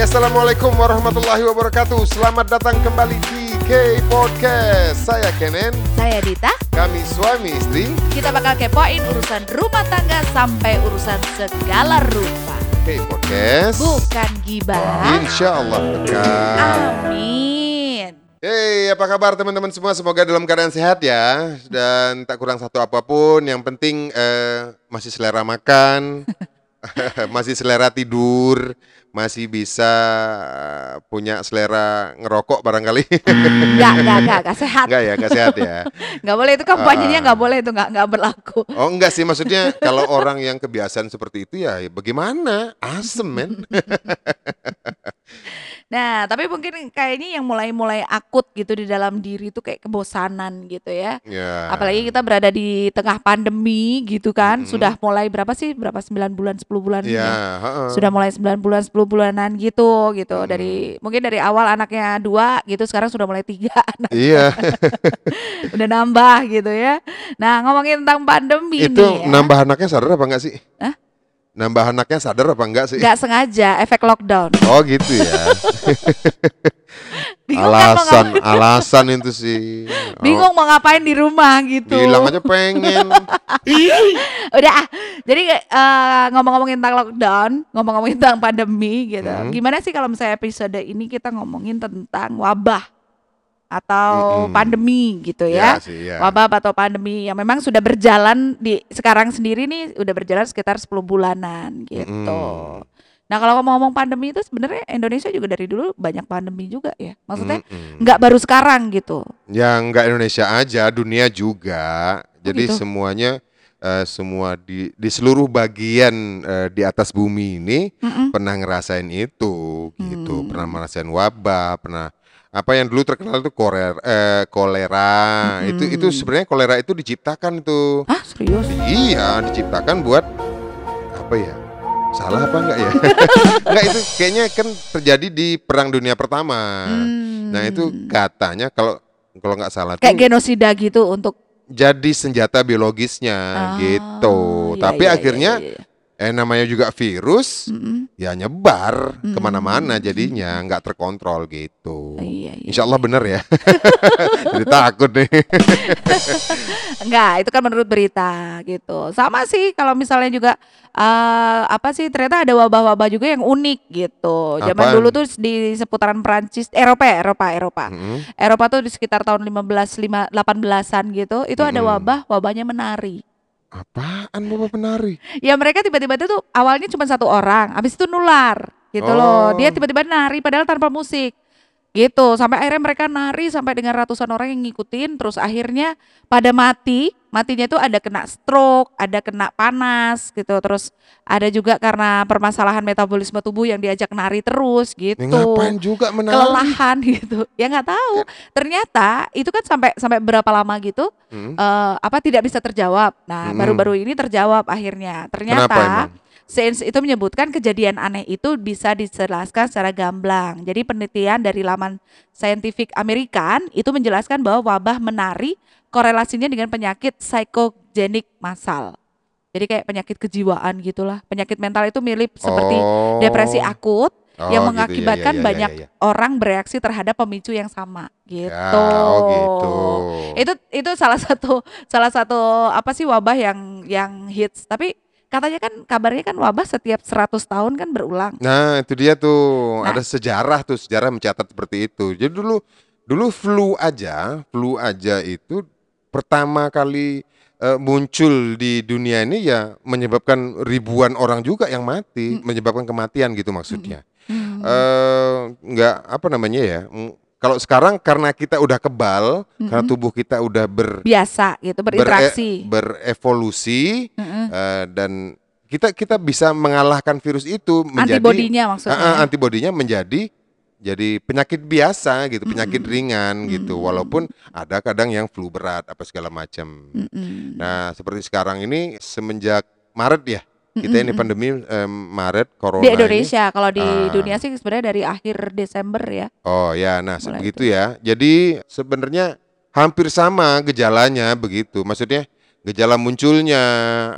Assalamualaikum warahmatullahi wabarakatuh. Selamat datang kembali di K Podcast Saya Kenen, Saya Dita, kami suami istri. Kita bakal kepoin urusan rumah tangga sampai urusan segala rupa. K Podcast Bukan gibah. Insya Allah dekat Amin. Hey, apa kabar teman-teman semua? Semoga dalam keadaan sehat ya. Dan tak kurang satu apa pun. Yang penting eh, masih selera makan. Masih selera tidur Masih bisa eh, punya selera ngerokok barangkali Enggak, enggak, enggak, enggak sehat. Enggak ya, enggak sehat ya Enggak boleh itu kampanyenya Ah. enggak boleh itu enggak enggak berlaku. Oh enggak sih maksudnya kalau orang yang kebiasaan seperti itu ya, ya bagaimana? Asem men. Nah, tapi mungkin kayaknya yang mulai-mulai akut gitu di dalam diri itu kayak kebosanan gitu ya. ya. Apalagi kita berada di tengah pandemi gitu kan. Mm-mm. Sudah mulai berapa sih? Berapa 9 bulan, 10 bulan Ya, heeh. sudah mulai 9 bulan 10 bulanan gitu gitu Hmm. dari mungkin dari awal anaknya dua gitu sekarang sudah mulai tiga anak Iya, udah nambah gitu ya nah ngomongin tentang pandemi itu nih ya, nambah anaknya sadar apa enggak sih? Hah? Nambah anaknya sadar apa enggak sih? nggak sengaja efek lockdown Oh gitu ya. kan alasan, alasan itu sih. Oh, bingung mau ngapain di rumah gitu bilang aja pengen. udah ah. jadi eh, ngomong-ngomongin tentang lockdown ngomong-ngomongin tentang pandemi gitu Hmm. gimana sih kalau misalnya episode ini kita ngomongin tentang wabah atau Mm-mm. pandemi gitu ya sih, ya. wabah atau pandemi yang memang sudah berjalan di sekarang sendiri nih udah berjalan sekitar 10 bulanan gitu. Mm-mm. Nah, kalau ngomong pandemi itu sebenarnya Indonesia juga dari dulu banyak pandemi juga ya. Maksudnya Mm-mm. nggak baru sekarang gitu. Yang enggak Indonesia aja, dunia juga. Jadi gitu? semuanya eh, semua di di seluruh bagian eh, di atas bumi ini Mm-mm. pernah ngerasain itu gitu, Hmm. pernah ngerasain wabah, pernah apa yang dulu terkenal itu koler, eh, kolera. Itu itu Mm-mm. sebenarnya kolera itu diciptakan itu. Ah, serius? Iya, diciptakan buat apa ya? Salah apa enggak ya? enggak itu kayaknya kan terjadi di Perang Dunia Pertama. Hmm. Nah, itu katanya kalau kalau nggak salah kayak tuh genosida gitu untuk jadi senjata biologisnya Ah, gitu. iya, Tapi iya, akhirnya iya, iya. Eh namanya juga virus Mm-mm. ya nyebar Hmm. ke mana-mana jadinya nggak terkontrol gitu. Iya, iya. Insya Allah bener ya. Jadi takut nih. Enggak, itu kan menurut berita gitu. Sama sih kalau misalnya juga eh apa sih ternyata ada wabah-wabah juga yang unik gitu. Zaman Apaan? dulu tuh di seputaran Perancis, Eropa, ya, Eropa, Eropa. Mm-mm. Eropa tuh di sekitar tahun 15 lima- 18-an gitu, itu ada Mm-mm. wabah, wabahnya menari. Apaan bapak penari? Ya mereka tiba-tiba itu tuh awalnya cuma satu orang, habis itu nular gitu loh. Oh. Dia tiba-tiba nari padahal tanpa musik. Gitu, sampai akhirnya mereka nari sampai dengan ratusan orang yang ngikutin, terus akhirnya pada mati. Matinya itu ada kena stroke, ada kena panas gitu, terus ada juga karena permasalahan metabolisme tubuh yang diajak nari terus Ya, gitu ngapain juga menari? kelelahan gitu. Ya nggak tahu. Ternyata itu kan sampai sampai berapa lama gitu Hmm? eh, apa tidak bisa terjawab. Nah Mm-mm. baru-baru ini terjawab akhirnya. Ternyata sains itu menyebutkan kejadian aneh itu bisa dijelaskan secara gamblang. Jadi penelitian dari laman Scientific American itu menjelaskan bahwa wabah menari korelasinya dengan penyakit psikogenik massal jadi kayak penyakit kejiwaan gitulah penyakit mental itu mirip seperti Oh. depresi akut Oh, yang gitu, ya, mengakibatkan ya, ya, banyak ya, ya. orang bereaksi terhadap pemicu yang sama gitu. Ya, oh gitu. Itu itu salah satu salah satu apa sih wabah yang yang hits. Tapi katanya kan kabarnya kan wabah setiap 100 tahun kan berulang. Nah, itu dia tuh. Nah. Ada sejarah tuh, sejarah mencatat seperti itu. Jadi dulu dulu flu aja, flu aja itu pertama kali eh, muncul di dunia ini ya menyebabkan ribuan orang juga yang mati, menyebabkan kematian gitu maksudnya. Hmm. eh nggak apa namanya ya? Kalau sekarang karena kita udah kebal, karena Mm-mm. tubuh kita udah ber Biasa gitu berinteraksi. berevolusi Mm-mm. eh, dan kita kita bisa mengalahkan virus itu menjadi Antibodinya maksudnya. Ah, antibodinya menjadi jadi penyakit biasa gitu, penyakit Mm-mm. ringan gitu. Walaupun ada kadang yang flu berat apa segala macam. Nah, seperti sekarang ini semenjak Maret ya. Kita ini pandemi em, Maret corona di ini. Indonesia kalau di Ah. dunia sih sebenarnya dari akhir Desember ya. Oh ya, nah Mulai begitu ya. Jadi sebenarnya hampir sama gejalanya begitu. Maksudnya gejala munculnya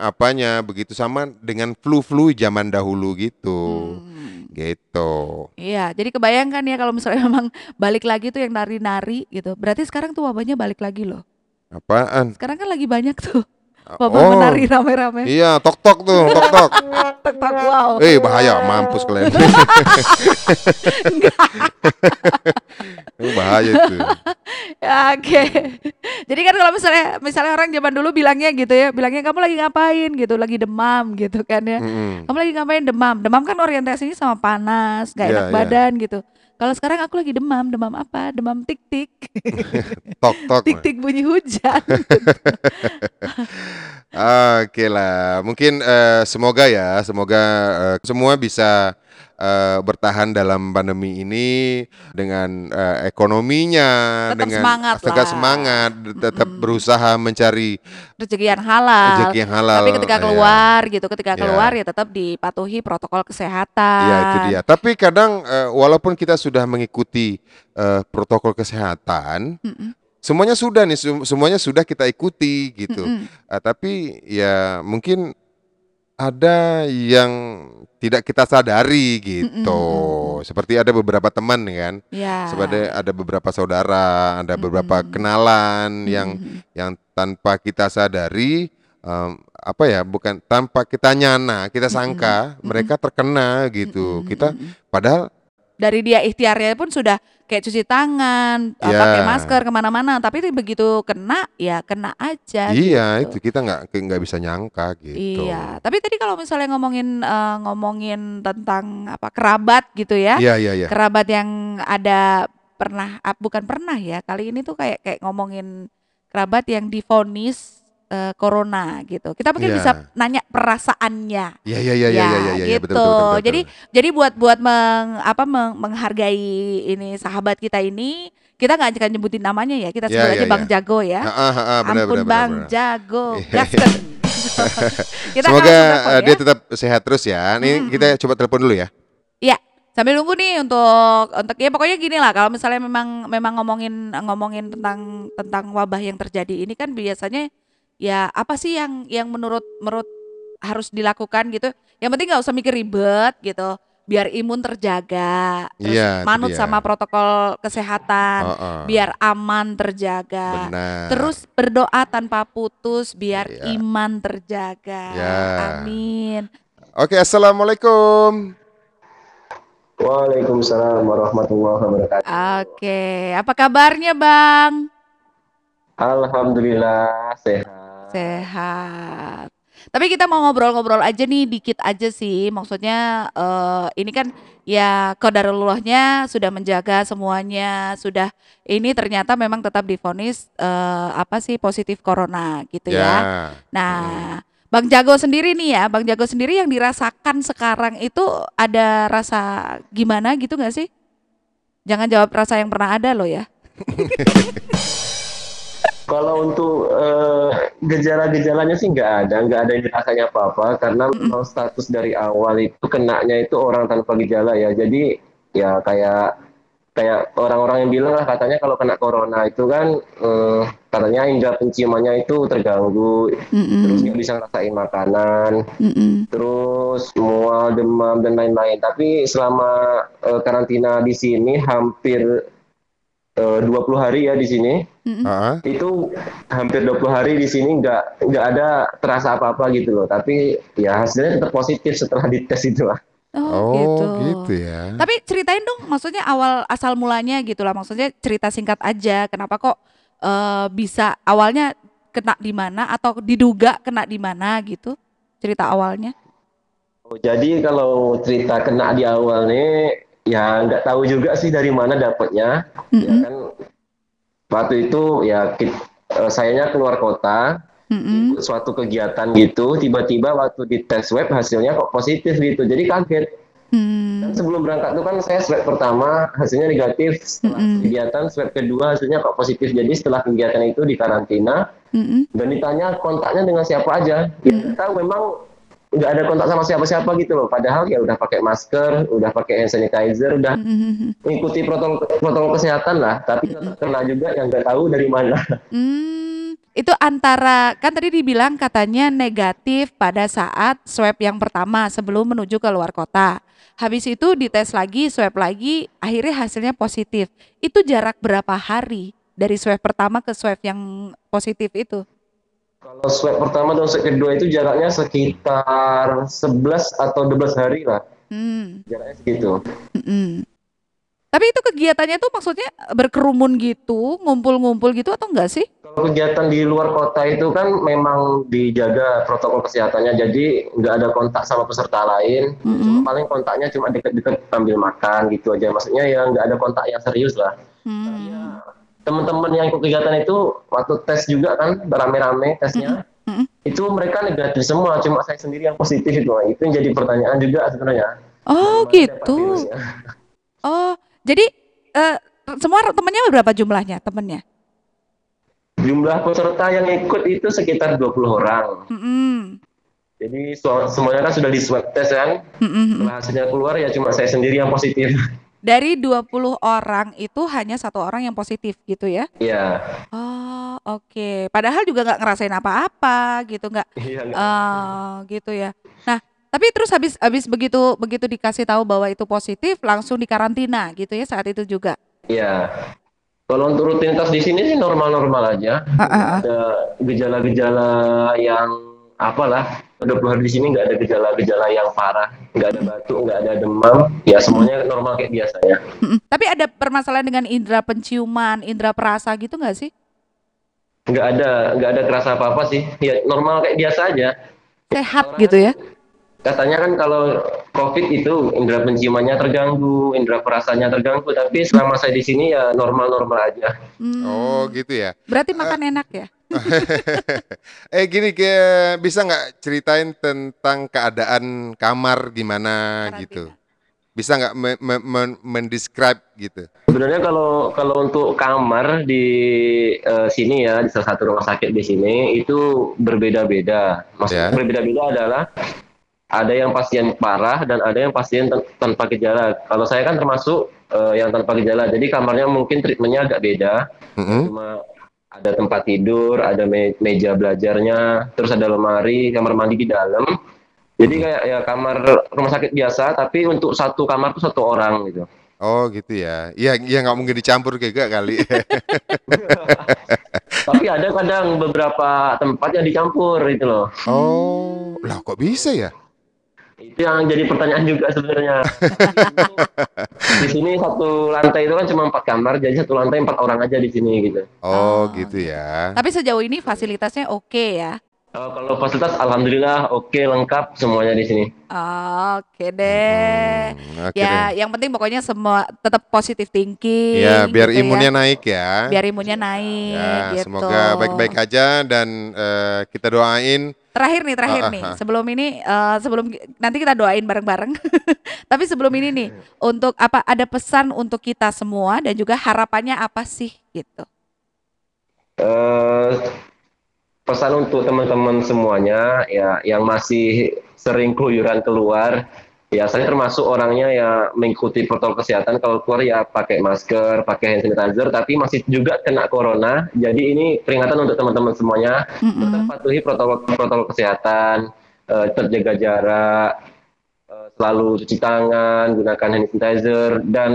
apanya begitu sama dengan flu-flu zaman dahulu gitu. Hmm. Gitu. Iya, jadi kebayangkan ya kalau misalnya memang balik lagi tuh yang nari-nari gitu. Berarti sekarang tuh wabahnya balik lagi loh. Apaan? Sekarang kan lagi banyak tuh wabah Oh, menari rame-rame. iya, tok-tok tuh, tok-tok. Tek wow. Eh, bahaya, mampus kalian. Bahaya tuh. Ya, Oke. Jadi kan kalau misalnya misalnya orang zaman dulu bilangnya gitu ya, bilangnya kamu lagi ngapain gitu, lagi demam gitu kan ya. Mm-mm. Kamu lagi ngapain demam? Demam kan orientasinya sama panas, gak Iya, enak iya. badan gitu. Kalau sekarang aku lagi demam, demam apa? Demam tik-tik. Tok-tok. Tik-tik bunyi hujan. Oke lah, mungkin eh, semoga ya, semoga eh, semua bisa eh, bertahan dalam pandemi ini dengan eh, ekonominya, Tetap dengan semangat tetap semangat, tetap berusaha mencari Rezeki yang halal. rezeki yang halal. Tapi ketika ya. keluar gitu, ketika Iya. keluar ya tetap dipatuhi protokol kesehatan. Iya itu dia. Tapi kadang eh, walaupun kita sudah mengikuti eh, protokol kesehatan, Mm-mm, semuanya sudah nih, sem- semuanya sudah kita ikuti gitu. mm-mm. Eh, tapi ya mungkin ada yang tidak kita sadari gitu. Mm-mm. Seperti ada beberapa teman kan, Ya. seperti ada beberapa saudara, ada beberapa Mm-mm. kenalan yang Mm-mm. yang tanpa kita sadari em, apa ya, bukan tanpa kita nyana, kita Mm-mm. sangka Mm-mm. mereka terkena gitu. Mm-mm. Kita padahal dari dia ikhtiarnya pun sudah kayak cuci tangan, uh, Ya. pakai masker ke mana-mana, tapi begitu kena ya kena aja. iya gitu. itu kita nggak nggak bisa nyangka gitu. Iya, tapi tadi kalau misalnya ngomongin eh, ngomongin tentang apa kerabat gitu ya, Iya iya iya. kerabat yang ada pernah, ah, bukan pernah ya, kali ini tuh kayak kayak ngomongin kerabat yang divonis eh, corona gitu. Kita mungkin Iya. bisa nanya perasaannya. Iya iya iya iya Ya, iya iya iya, betul, gitu. betul, betul, betul. Jadi jadi buat buat meng, apa meng- menghargai ini sahabat kita ini, kita nggak akan nyebutin namanya ya, kita Ya, sebut ya, aja Bang ya. Jago ya. Ah, benar, Ampun Bang. Jago, Iya. gasken. kita Semoga telepon eh, ya. dia tetap sehat terus ya. Nih Mm-mm. kita coba telepon dulu ya. Iya, sambil nunggu nih untuk untuk ya pokoknya gini lah kalau misalnya memang memang ngomongin ngomongin tentang tentang wabah yang terjadi ini kan biasanya ya apa sih yang yang menurut menurut harus dilakukan gitu. Yang penting nggak usah mikir ribet gitu. Biar imun terjaga, terus Iya, manut sama protokol kesehatan, Oh, oh. biar aman terjaga. Benar. Terus berdoa tanpa putus biar Iya. iman terjaga. Ya. Amin. Oke, assalamualaikum. Waalaikumsalam warahmatullahi wabarakatuh. Oke, apa kabarnya Bang? Alhamdulillah sehat. Sehat. Tapi kita mau ngobrol-ngobrol aja nih, dikit aja sih. Maksudnya eh, ini kan ya kodarullahnya sudah menjaga semuanya, sudah ini ternyata memang tetap divonis eh, apa sih positif corona gitu ya. Ya. Nah, Bang Jago sendiri nih ya, Bang Jago sendiri yang dirasakan sekarang itu ada rasa gimana gitu nggak sih? Jangan jawab rasa yang pernah ada loh ya. Kalau untuk eh, gejala-gejalanya sih nggak ada, nggak ada yang rasanya apa-apa karena memang status dari awal itu kenanya itu orang tanpa gejala ya. Jadi ya kayak kayak orang-orang yang bilang lah katanya kalau kena corona itu kan eh, katanya indera penciumannya itu terganggu, terus nggak bisa ngerasain makanan, terus mual, demam dan lain-lain. Tapi selama eh, karantina di sini hampir eh, 20 hari ya di sini. Ah. itu hampir 20 hari di sini nggak nggak ada terasa apa-apa gitu loh tapi ya hasilnya tetap positif setelah dites itu lah Oh, Oh, gitu. gitu ya. Tapi ceritain dong, maksudnya awal asal mulanya gitu lah. Maksudnya cerita singkat aja. Kenapa kok eh, bisa awalnya kena di mana atau diduga kena di mana gitu? Cerita awalnya. Oh, jadi kalau cerita kena di awal nih ya nggak tahu juga sih dari mana dapatnya. Ya Mm-mm, kan waktu itu ya kit- eh, sayanya keluar kota. Ikut suatu kegiatan gitu tiba-tiba waktu di tes web hasilnya kok positif gitu. Jadi kaget. Mm, Dan sebelum berangkat itu kan saya swab pertama hasilnya negatif, setelah Mm-mm. kegiatan swab kedua hasilnya kok positif. Jadi setelah kegiatan itu di karantina mm-mm, dan ditanya kontaknya dengan siapa aja. Ya nggak tahu memang nggak ada kontak sama siapa-siapa gitu loh. Padahal ya udah pakai masker, udah pakai hand sanitizer, udah mengikuti protokol protokol kesehatan lah. Tapi tetap kena juga yang nggak tahu dari mana. mm. itu antara kan tadi dibilang katanya negatif pada saat swab yang pertama sebelum menuju ke luar kota. Habis itu dites lagi, swab lagi, akhirnya hasilnya positif. Itu jarak berapa hari dari swab pertama ke swab yang positif itu? Kalau swab pertama dan swab kedua itu jaraknya sekitar 11 atau 12 hari lah. Hmm. Jaraknya segitu. mm-mm. Tapi itu kegiatannya tuh maksudnya berkerumun gitu, ngumpul-ngumpul gitu atau enggak sih? Kalau kegiatan di luar kota itu kan memang dijaga protokol kesehatannya, jadi nggak ada kontak sama peserta lain. Mm-mm. Cuma paling kontaknya cuma deket-deket sambil makan gitu aja. Maksudnya ya nggak ada kontak yang serius lah. Hmm. Teman-teman yang ikut kegiatan itu waktu tes juga kan berame-rame tesnya. Mm-mm. Itu mereka negatif semua, cuma saya sendiri yang positif itu. Itu yang jadi pertanyaan juga sebenarnya. Oh dapat gitu. virusnya? Oh, jadi eh, semua temennya berapa jumlahnya temennya? Jumlah peserta yang ikut itu sekitar 20 orang. Mm-mm. Jadi semuanya kan sudah di swab test kan. Setelah hasilnya keluar ya cuma saya sendiri yang positif. Dari 20 orang itu hanya satu orang yang positif gitu ya? Iya. Oh, oke. Padahal juga nggak ngerasain apa-apa gitu, nggak Iya. eh gitu ya. Nah, tapi terus habis habis begitu begitu dikasih tahu bahwa itu positif, langsung dikarantina gitu ya saat itu juga. Iya. Kalau untuk rutinitas di sini sih normal-normal aja. Ada gejala-gejala yang apalah. 20 hari di sini nggak ada gejala-gejala yang parah. Nggak ada batuk, nggak ada demam. Ya semuanya normal kayak biasanya. Mm-mm. Tapi ada permasalahan dengan indera penciuman, indera perasa gitu nggak sih? Nggak ada, nggak ada kerasa apa-apa sih. Ya normal kayak biasa aja. Sehat gitu ya? Katanya kan kalau COVID itu indera penciumannya terganggu, indera perasanya terganggu. Tapi selama saya di sini ya normal-normal aja. Hmm, Oh gitu ya. Berarti makan enak ya? eh gini ke bisa nggak ceritain tentang keadaan kamar gimana Karantina. gitu? Bisa nggak me- me- men- mendescribe gitu? Sebenarnya kalau kalau untuk kamar di eh, sini ya di salah satu rumah sakit di sini itu berbeda-beda. Maksudnya Ya. berbeda-beda adalah ada yang pasien parah dan ada yang pasien tan- tanpa gejala. Kalau saya kan termasuk eh, yang tanpa gejala. Jadi kamarnya mungkin treatmentnya agak beda. Mm-mm. Cuma ada tempat tidur, ada me- meja belajarnya, terus ada lemari, kamar mandi di dalam. Jadi kayak ya kamar rumah sakit biasa, tapi untuk satu kamar tuh satu orang gitu. Oh gitu ya. Iya iya nggak mungkin dicampur juga kali. Tapi ada kadang beberapa tempat yang dicampur itu loh. oh lah kok bisa ya? Itu yang jadi pertanyaan juga sebenarnya. di sini satu lantai itu kan cuma empat kamar, jadi satu lantai empat orang aja di sini gitu. Oh Oh, gitu ya. Tapi sejauh ini fasilitasnya oke ya? Eh, kalau fasilitas alhamdulillah oke lengkap semuanya di sini. Oke deh. Hmm, oke Ya, deh. yang penting pokoknya semua tetap positif thinking. Ya biar gitu ya. imunnya naik ya. biar imunnya naik Ya, gitu. semoga baik-baik aja dan eh, kita doain Terakhir nih, terakhir Ah, ah, nih. ah. Sebelum ini eh, sebelum nanti kita doain bareng-bareng. Tapi sebelum ini nih, untuk apa ada pesan untuk kita semua dan juga harapannya apa sih gitu. eh pesan untuk teman-teman semuanya ya yang masih sering keluyuran keluar ya saya termasuk orangnya ya mengikuti protokol kesehatan kalau keluar ya pakai masker pakai hand sanitizer tapi masih juga kena corona jadi ini peringatan untuk teman-teman semuanya Mm-mm. tetap patuhi protokol protokol kesehatan eh, tetap jaga jarak eh, selalu cuci tangan gunakan hand sanitizer dan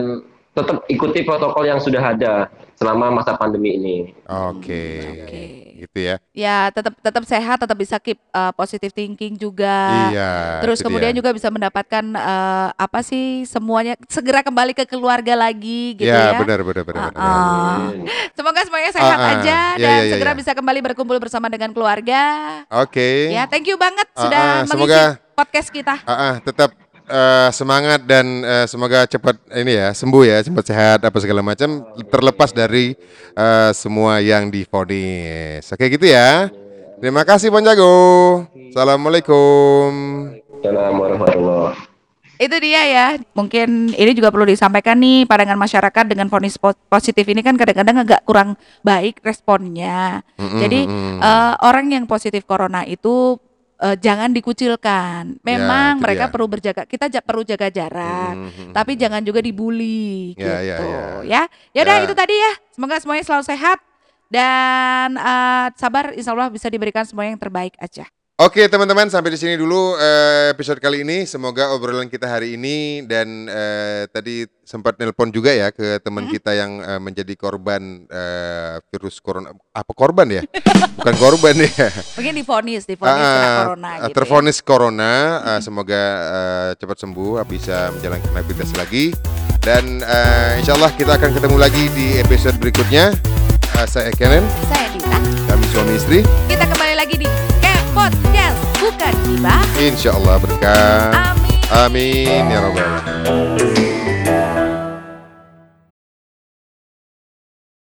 tetap ikuti protokol yang sudah ada selama masa pandemi ini Oke. Oke. Gitu ya. Ya, tetap tetap sehat, tetap bisa keep uh, positive thinking juga. Iya. Terus kemudian dia. juga bisa mendapatkan uh, apa sih semuanya segera kembali ke keluarga lagi gitu ya, ya. benar benar benar. benar. Ah. Amin. Semoga semuanya sehat Ah, ah. aja Iya, dan iya, iya, segera iya. bisa kembali berkumpul bersama dengan keluarga. Oke. Ya, thank you banget Ah, sudah ah, mengisi semoga- podcast kita. Ah, ah, tetap eh, semangat dan eh, semoga cepat ini ya sembuh ya cepat sehat apa segala macam terlepas dari eh, semua yang difonis. Oke gitu ya. Terima kasih Bang Jago. Assalamualaikum. Assalamualaikum warahmatullahi Itu dia ya. Mungkin ini juga perlu disampaikan nih pandangan masyarakat dengan vonis po- positif ini kan kadang-kadang agak kurang baik responnya. Mm-mm, Jadi eh, orang yang positif corona itu eh, jangan dikucilkan. Memang itu mereka dia. perlu berjaga, kita ja- perlu jaga jarak. Mm-mm. Tapi jangan juga dibully Ya, gitu. ya, ya. Ya. Ya udah Ya. itu tadi ya. Semoga semuanya selalu sehat dan eh, sabar insya Allah bisa diberikan semua yang terbaik aja. Oke teman-teman sampai di sini dulu eh, episode kali ini. Semoga obrolan kita hari ini dan eh, tadi sempat nelpon juga ya ke teman kita yang eh, menjadi korban eh, virus corona. Apa korban ya? Bukan korban ya. Mungkin difonis, difonis kena Ah, corona gitu. ya. tervonis corona. ah, semoga eh, cepat sembuh, bisa menjalankan aktivitas lagi. Dan eh, insya Allah kita akan ketemu lagi di episode berikutnya. Ah, saya Kenen, Saya Dita. kami suami istri. Kita kembali lagi di Podcast, bukan gibah. Insya Allah berkah. Amin. Amin ya robbal alamin.